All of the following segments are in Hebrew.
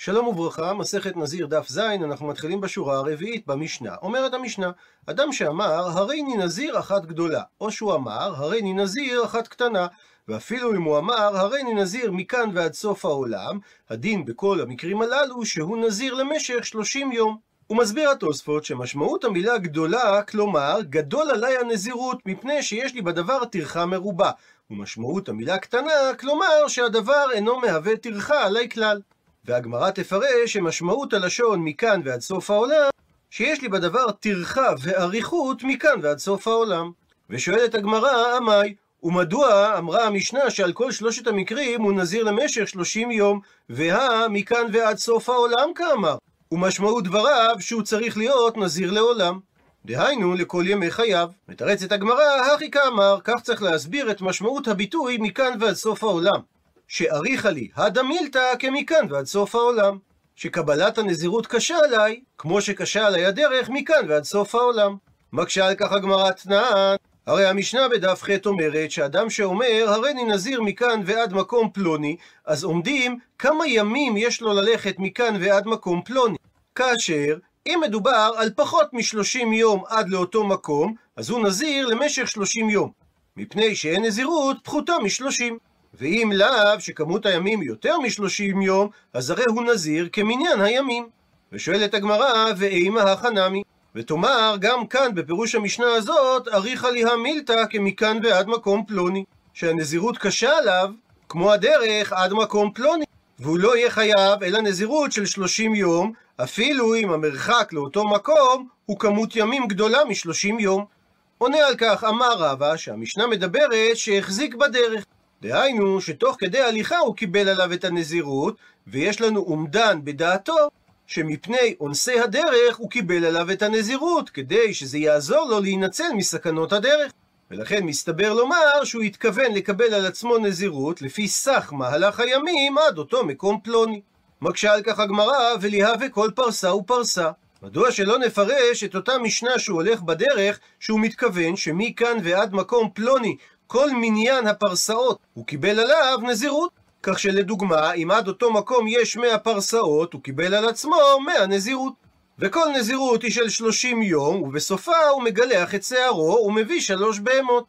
שלום וברכה, מסכת נזיר דף ז, אנחנו מתחילים בשורה הרביעית במשנה. אומרת המשנה, אדם שאמר, הריני נזיר אחת גדולה, או שהוא אמר, הריני נזיר אחת קטנה, ואפילו אם הוא אמר, הריני נזיר מכאן ועד סוף העולם, הדין בכל המקרים הללו שהוא נזיר למשך 30 יום. הוא מסביר התוספות שמשמעות המילה גדולה, כלומר, גדול עליי הנזירות, מפני שיש לי בדבר טרחה מרובה. ומשמעות המילה קטנה, כלומר שהדבר אינו מהווה טרחה עליי כלל. והגמרא תפרש שמשמעות הלשון מכאן ועד סוף העולם, שיש לי בדבר טרחה ואריכות מכאן ועד סוף העולם. ושואלת הגמרא, עמי, ומדוע אמרה המשנה שעל כל שלושת המקרים הוא נזיר למשך שלושים יום, והא מכאן ועד סוף העולם כאמר. ומשמעות דבריו שהוא צריך להיות נזיר לעולם. דהיינו, לכל ימי חייו. מתרצת הגמרא, הכי כאמר, כך צריך להסביר את משמעות הביטוי מכאן ועד סוף העולם. שאריכה לי, הדמילתא כמכאן ועד סוף העולם. שקבלת הנזירות קשה עליי, כמו שקשה עליי הדרך מכאן ועד סוף העולם. מקשה על כך הגמרא תנען, הרי המשנה בדף ח' אומרת שאדם שאומר, הריני נזיר מכאן ועד מקום פלוני, אז עומדים כמה ימים יש לו ללכת מכאן ועד מקום פלוני. כאשר, אם מדובר על פחות מ-30 יום עד לאותו מקום, אז הוא נזיר למשך 30 יום. מפני שאין נזירות פחותה מ-30. ואם לאו, שכמות הימים יותר מ-30 יום, אז הרי הוא נזיר כמניין הימים. ושואלת הגמרא, ואימה החנמי? ותאמר, גם כאן, בפירוש המשנה הזאת, אריכה לי המילתא כמכאן ועד מקום פלוני. שהנזירות קשה עליו, כמו הדרך עד מקום פלוני. והוא לא יהיה חייב אלא נזירות של 30 יום, אפילו אם המרחק לאותו מקום הוא כמות ימים גדולה מ-30 יום. עונה על כך אמר רבא שהמשנה מדברת שהחזיק בדרך. דהיינו, שתוך כדי הליכה הוא קיבל עליו את הנזירות, ויש לנו אומדן בדעתו, שמפני אונסי הדרך הוא קיבל עליו את הנזירות, כדי שזה יעזור לו להינצל מסכנות הדרך. ולכן מסתבר לומר שהוא התכוון לקבל על עצמו נזירות לפי סך מהלך הימים עד אותו מקום פלוני. מקשה על כך הגמרא, וליהווה כל פרסה ופרסה. מדוע שלא נפרש את אותה משנה שהוא הולך בדרך, שהוא מתכוון שמכאן ועד מקום פלוני כל מניין הפרסאות הוא קיבל עליו נזירות. כך שלדוגמה, אם עד אותו מקום יש 100 פרסאות, הוא קיבל על עצמו 100 נזירות. וכל נזירות היא של 30 יום, ובסופה הוא מגלח את שערו ומביא שלוש בהמות.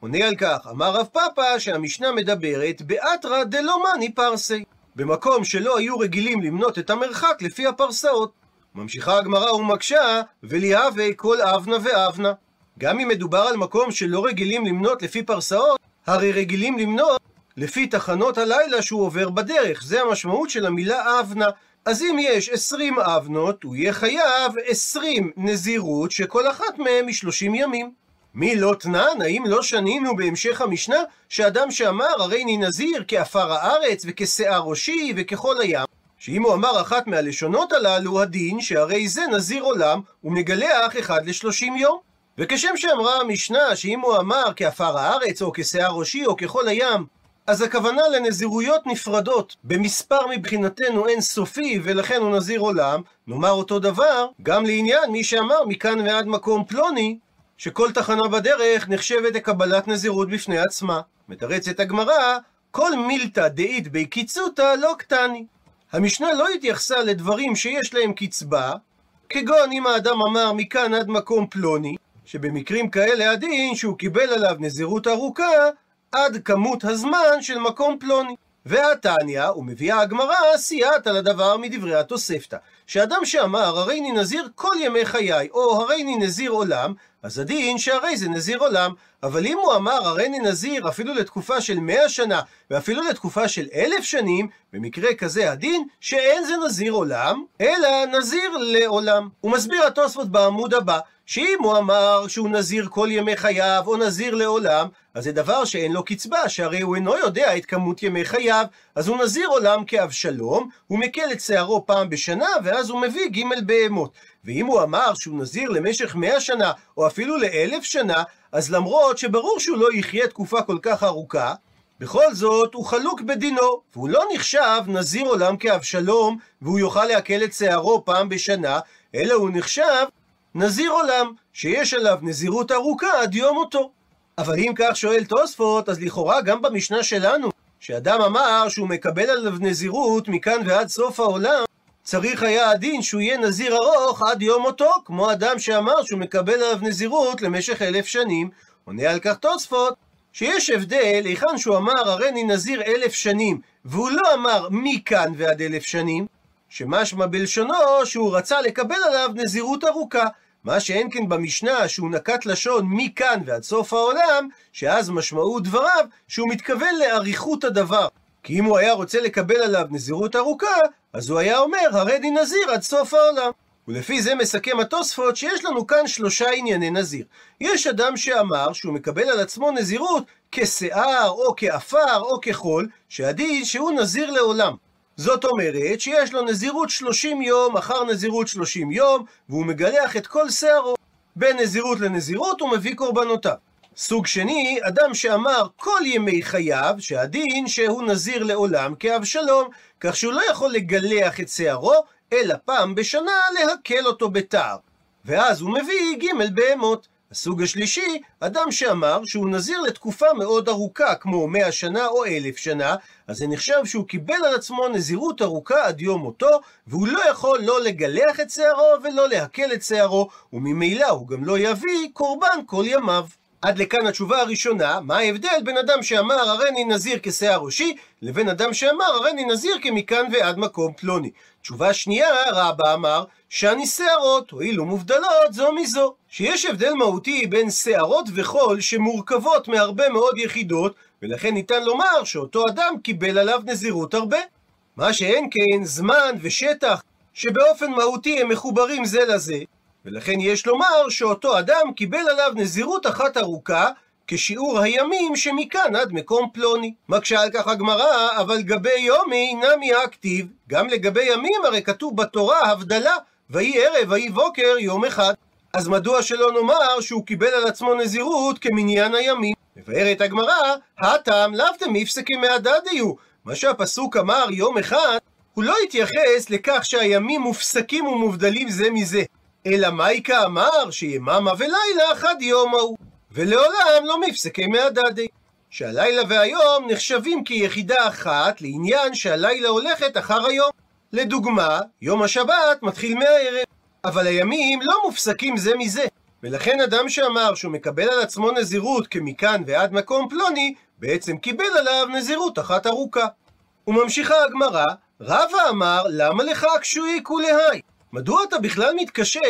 עונה על כך, אמר רב פאפא שהמשנה מדברת באתרא דלא מאני פרסי. במקום שלא היו רגילים למנות את המרחק לפי הפרסאות. ממשיכה הגמרא ומקשה, וליהווה כל אבנה ואבנה. גם אם מדובר על מקום שלא רגילים למנות לפי פרסאות, הרי רגילים למנות לפי תחנות הלילה שהוא עובר בדרך. זה המשמעות של המילה אבנה. אז אם יש 20 אבנות, הוא יהיה חייב 20 נזירות, שכל אחת מהן היא 30 ימים. מי לא תנן? האם לא שנינו בהמשך המשנה, שאדם שאמר הרי אני נזיר כעפר הארץ וכשיער ראשי וככל הים, שאם הוא אמר אחת מהלשונות הללו, הדין שהרי זה נזיר עולם, ומגלח אחד לשלושים יום. וכשם שאמרה המשנה שאם הוא אמר כעפר הארץ או כשיער ראשי או ככל הים, אז הכוונה לנזירויות נפרדות במספר מבחינתנו אין סופי ולכן הוא נזיר עולם, נאמר אותו דבר גם לעניין מי שאמר מכאן ועד מקום פלוני, שכל תחנה בדרך נחשבת לקבלת נזירות בפני עצמה. מתרצת הגמרא, כל מילתא דאית בי קיצותא לא קטני. המשנה לא התייחסה לדברים שיש להם קצבה, כגון אם האדם אמר מכאן עד מקום פלוני, שבמקרים כאלה הדין שהוא קיבל עליו נזירות ארוכה עד כמות הזמן של מקום פלוני. והתניא, ומביאה הגמרא, סייעת על הדבר מדברי התוספתא. שאדם שאמר, הרי אני נזיר כל ימי חיי, או הרי אני נזיר עולם, אז הדין שהרי זה נזיר עולם. אבל אם הוא אמר, הרי אני נזיר אפילו לתקופה של מאה שנה, ואפילו לתקופה של אלף שנים, במקרה כזה הדין שאין זה נזיר עולם, אלא נזיר לעולם. הוא מסביר התוספות בעמוד הבא, שאם הוא אמר שהוא נזיר כל ימי חייו, או נזיר לעולם, אז זה דבר שאין לו קצבה, שהרי הוא אינו יודע את כמות ימי חייו, אז הוא נזיר עולם כאבשלום, הוא מקל את שערו פעם בשנה, ואז הוא מביא ג' בהמות. ואם הוא אמר שהוא נזיר למשך מאה שנה, או אפילו לאלף שנה, אז למרות שברור שהוא לא יחיה תקופה כל כך ארוכה, בכל זאת הוא חלוק בדינו, והוא לא נחשב נזיר עולם כאבשלום, והוא יוכל לעכל את שערו פעם בשנה, אלא הוא נחשב נזיר עולם, שיש עליו נזירות ארוכה עד יום מותו. אבל אם כך שואל תוספות, אז לכאורה גם במשנה שלנו, שאדם אמר שהוא מקבל עליו נזירות מכאן ועד סוף העולם, צריך היה הדין שהוא יהיה נזיר ארוך עד יום מותו, כמו אדם שאמר שהוא מקבל עליו נזירות למשך אלף שנים. עונה על כך תוספות, שיש הבדל היכן שהוא אמר הריני נזיר אלף שנים, והוא לא אמר מכאן ועד אלף שנים, שמשמע בלשונו שהוא רצה לקבל עליו נזירות ארוכה. מה שאין כן במשנה שהוא נקט לשון מכאן ועד סוף העולם, שאז משמעות דבריו שהוא מתכוון לאריכות הדבר. כי אם הוא היה רוצה לקבל עליו נזירות ארוכה, אז הוא היה אומר, הריני נזיר עד סוף העולם. ולפי זה מסכם התוספות שיש לנו כאן שלושה ענייני נזיר. יש אדם שאמר שהוא מקבל על עצמו נזירות כשיער, או כעפר, או כחול, שהדין שהוא נזיר לעולם. זאת אומרת שיש לו נזירות 30 יום אחר נזירות 30 יום, והוא מגלח את כל שערו. בין נזירות לנזירות הוא מביא קורבנותיו. סוג שני, אדם שאמר כל ימי חייו, שהדין שהוא נזיר לעולם כאבשלום, כך שהוא לא יכול לגלח את שערו, אלא פעם בשנה להקל אותו בתער. ואז הוא מביא ג' בהמות. הסוג השלישי, אדם שאמר שהוא נזיר לתקופה מאוד ארוכה, כמו מאה שנה או אלף שנה, אז זה נחשב שהוא קיבל על עצמו נזירות ארוכה עד יום מותו, והוא לא יכול לא לגלח את שערו ולא להקל את שערו, וממילא הוא גם לא יביא קורבן כל ימיו. עד לכאן התשובה הראשונה, מה ההבדל בין אדם שאמר הריני נזיר כשיער ראשי, לבין אדם שאמר הריני נזיר כמכאן ועד מקום פלוני. תשובה שנייה, רבא אמר, שאני שערות, הואילו מובדלות זו מזו. שיש הבדל מהותי בין שערות וחול שמורכבות מהרבה מאוד יחידות, ולכן ניתן לומר שאותו אדם קיבל עליו נזירות הרבה. מה שאין כן, זמן ושטח, שבאופן מהותי הם מחוברים זה לזה, ולכן יש לומר שאותו אדם קיבל עליו נזירות אחת ארוכה, כשיעור הימים שמכאן עד מקום פלוני. מקשה על כך הגמרא, אבל גבי יומי נמי הכתיב. גם לגבי ימים הרי כתוב בתורה הבדלה, ויהי ערב ויהי בוקר יום אחד. אז מדוע שלא נאמר שהוא קיבל על עצמו נזירות כמניין הימים? מבארת הגמרא, הטעם לאו דמיפסקי מהדדיו. מה שהפסוק אמר יום אחד, הוא לא התייחס לכך שהימים מופסקים ומובדלים זה מזה. אלא מייקה אמר שיממה ולילה אחד יום ההוא, ולעולם לא מפסקי מהדדי. שהלילה והיום נחשבים כיחידה אחת לעניין שהלילה הולכת אחר היום. לדוגמה, יום השבת מתחיל מהערב, אבל הימים לא מופסקים זה מזה. ולכן אדם שאמר שהוא מקבל על עצמו נזירות כמכאן ועד מקום פלוני, בעצם קיבל עליו נזירות אחת ארוכה. וממשיכה הגמרא, רבא אמר, למה לך הקשוי כולהי? מדוע אתה בכלל מתקשה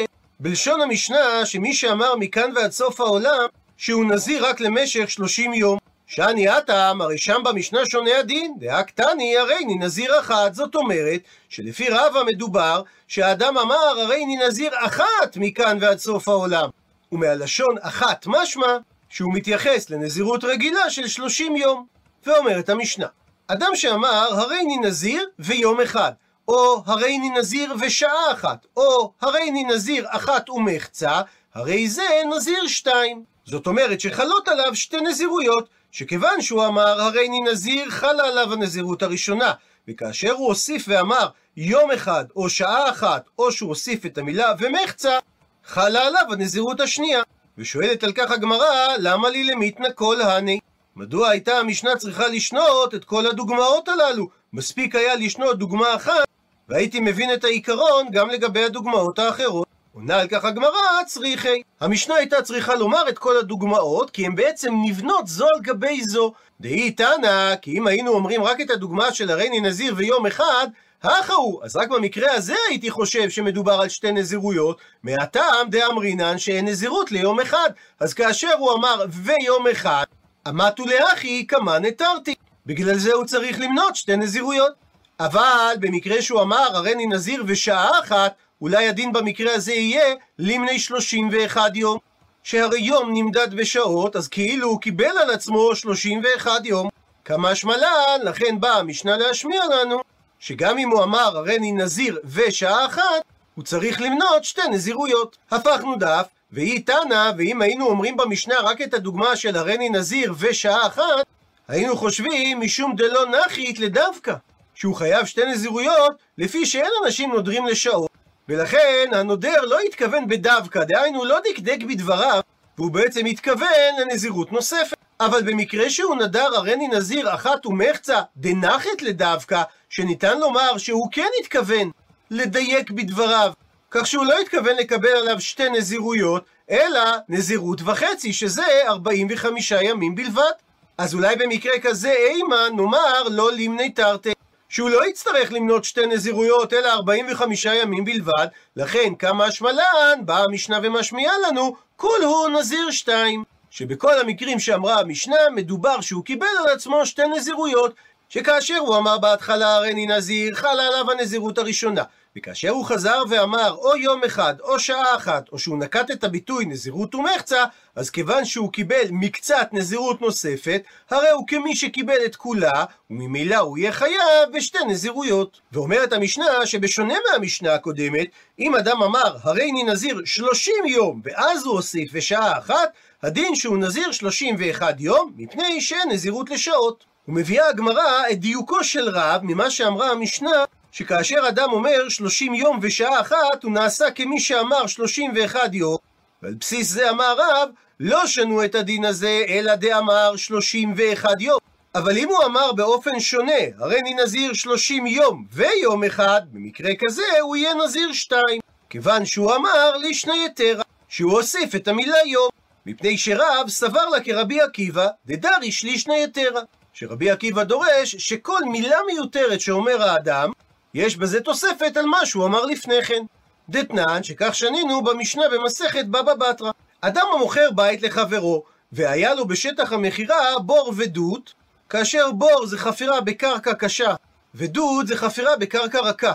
בלשון המשנה שמי שאמר מכאן ועד סוף העולם שהוא נזיר רק למשך 30 יום? שאני הטעם, הרי שם במשנה שונה הדין, דהקטני הרי ני נזיר אחת, זאת אומרת שלפי רבא מדובר שהאדם אמר הרי ני נזיר אחת מכאן ועד סוף העולם. ומהלשון אחת משמע שהוא מתייחס לנזירות רגילה של 30 יום. ואומרת המשנה, אדם שאמר הרי ני נזיר ויום אחד, או הריני נזיר ושעה אחת, או הריני נזיר אחת ומחצה, הרי זה נזיר שתיים. זאת אומרת שחלות עליו שתי נזירויות, שכיוון שהוא אמר הריני נזיר, חלה עליו הנזירות הראשונה, וכאשר הוא הוסיף ואמר יום אחד או שעה אחת, או שהוא הוסיף את המילה ומחצה, חלה עליו הנזירות השנייה. ושואלת על כך הגמרא, למה לי למיתנא כל הני? מדוע הייתה המשנה צריכה לשנות את כל הדוגמאות הללו? מספיק היה לשנות דוגמה אחת והייתי מבין את העיקרון גם לגבי הדוגמאות האחרות. עונה על כך הגמרא, צריכי. המשנה הייתה צריכה לומר את כל הדוגמאות, כי הן בעצם נבנות זו על גבי זו. דהי תנא, כי אם היינו אומרים רק את הדוגמה של הריני נזיר ויום אחד, הכה הוא. אז רק במקרה הזה הייתי חושב שמדובר על שתי נזירויות, מהטעם דאמרינן שאין נזירות ליום אחד. אז כאשר הוא אמר ויום אחד, אמתו לאחי כמה נתרתי. בגלל זה הוא צריך למנות שתי נזירויות. אבל במקרה שהוא אמר הריני נזיר ושעה אחת, אולי הדין במקרה הזה יהיה למני 31 יום. שהרי יום נמדד בשעות, אז כאילו הוא קיבל על עצמו 31 יום. כמה שמלן, לכן באה המשנה להשמיע לנו, שגם אם הוא אמר הריני נזיר ושעה אחת, הוא צריך למנות שתי נזירויות. הפכנו דף, והיא תנא, ואם היינו אומרים במשנה רק את הדוגמה של הריני נזיר ושעה אחת, היינו חושבים משום דלא נחית לדווקא. שהוא חייב שתי נזירויות, לפי שאין אנשים נודרים לשעות. ולכן הנודר לא התכוון בדווקא, דהיינו לא דקדק בדבריו, והוא בעצם התכוון לנזירות נוספת. אבל במקרה שהוא נדר הריני נזיר אחת ומחצה דנחת לדווקא, שניתן לומר שהוא כן התכוון לדייק בדבריו, כך שהוא לא התכוון לקבל עליו שתי נזירויות, אלא נזירות וחצי, שזה 45 ימים בלבד. אז אולי במקרה כזה אימה נאמר לא לימני תרתי, שהוא לא יצטרך למנות שתי נזירויות אלא 45 ימים בלבד, לכן כמה השמלן באה המשנה ומשמיעה לנו כולהו נזיר שתיים. שבכל המקרים שאמרה המשנה מדובר שהוא קיבל על עצמו שתי נזירויות, שכאשר הוא אמר בהתחלה הריני נזיר, חלה עליו הנזירות הראשונה. וכאשר הוא חזר ואמר או יום אחד או שעה אחת, או שהוא נקט את הביטוי נזירות ומחצה, אז כיוון שהוא קיבל מקצת נזירות נוספת, הרי הוא כמי שקיבל את כולה, וממילא הוא יהיה חייב בשתי נזירויות. ואומרת המשנה שבשונה מהמשנה הקודמת, אם אדם אמר הריני נזיר 30 יום, ואז הוא הוסיף בשעה אחת, הדין שהוא נזיר 31 יום, מפני שנזירות לשעות. ומביאה הגמרא את דיוקו של רב ממה שאמרה המשנה שכאשר אדם אומר 30 יום ושעה אחת, הוא נעשה כמי שאמר 31 יום, ועל בסיס זה אמר רב, לא שנו את הדין הזה, אלא דאמר 31 יום. אבל אם הוא אמר באופן שונה, הרי אני נזיר 30 יום ויום אחד, במקרה כזה הוא יהיה נזיר 2. כיוון שהוא אמר לישנה יתרה, שהוא הוסיף את המילה יום. מפני שרב סבר לה כרבי עקיבא, דדריש לישנה יתרה. שרבי עקיבא דורש שכל מילה מיותרת שאומר האדם, יש בזה תוספת על מה שהוא אמר לפני כן. דתנן, שכך שנינו במשנה במסכת בבא בתרא. אדם המוכר בית לחברו, והיה לו בשטח המכירה בור ודות, כאשר בור זה חפירה בקרקע קשה, ודות זה חפירה בקרקע רכה.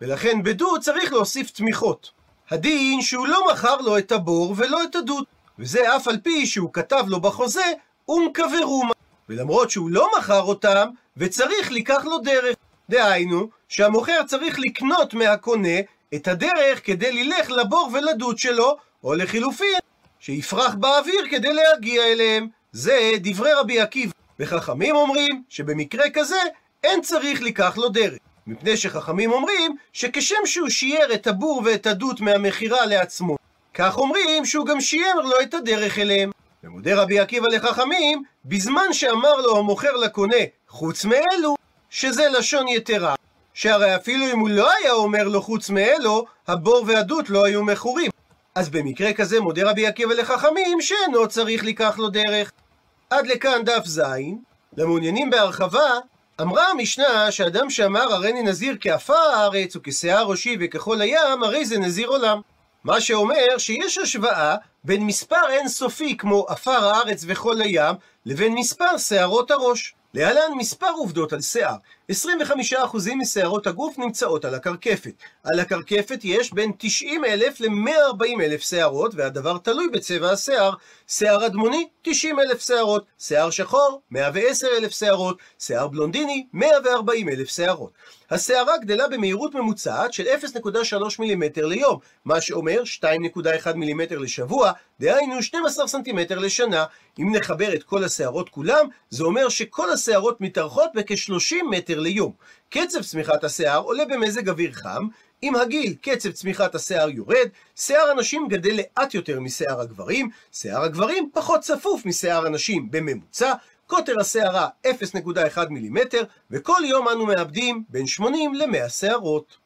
ולכן בדות צריך להוסיף תמיכות. הדין שהוא לא מכר לו את הבור ולא את הדות, וזה אף על פי שהוא כתב לו בחוזה אום קברומה. ולמרות שהוא לא מכר אותם, וצריך לקח לו דרך. דהיינו, שהמוכר צריך לקנות מהקונה את הדרך כדי ללך לבור ולדוד שלו, או לחילופין, שיפרח באוויר כדי להגיע אליהם. זה דברי רבי עקיבא. וחכמים אומרים שבמקרה כזה אין צריך לקח לו דרך. מפני שחכמים אומרים שכשם שהוא שיער את הבור ואת הדות מהמכירה לעצמו, כך אומרים שהוא גם שיער לו את הדרך אליהם. ומודה רבי עקיבא לחכמים, בזמן שאמר לו המוכר לקונה, חוץ מאלו, שזה לשון יתרה, שהרי אפילו אם הוא לא היה אומר לו חוץ מאלו, הבור והדות לא היו מכורים. אז במקרה כזה מודה רבי עקיבא לחכמים שאינו צריך לקח לו דרך. עד לכאן דף ז. למעוניינים בהרחבה, אמרה המשנה שאדם שאמר הריני נזיר כעפר הארץ וכשיער ראשי וככל הים, הרי זה נזיר עולם. מה שאומר שיש השוואה בין מספר אינסופי כמו עפר הארץ וכל הים, לבין מספר שערות הראש. להלן מספר עובדות על שיער. 25% משערות הגוף נמצאות על הקרקפת. על הקרקפת יש בין 90 אלף ל-140 אלף שערות, והדבר תלוי בצבע השיער. שיער אדמוני, 90 אלף שערות. שיער שחור, 110 אלף שערות. שיער בלונדיני, 140 אלף שערות. השערה גדלה במהירות ממוצעת של 0.3 מילימטר ליום, מה שאומר 2.1 מילימטר לשבוע, דהיינו 12 סנטימטר לשנה. אם נחבר את כל השערות כולם, זה אומר שכל השערות מתארכות בכ-30 מטר ליום. קצב צמיחת השיער עולה במזג אוויר חם, עם הגיל קצב צמיחת השיער יורד, שיער הנשים גדל לאט יותר משיער הגברים, שיער הגברים פחות צפוף משיער הנשים בממוצע, קוטר השערה 0.1 מילימטר, וכל יום אנו מאבדים בין 80 ל-100 שערות.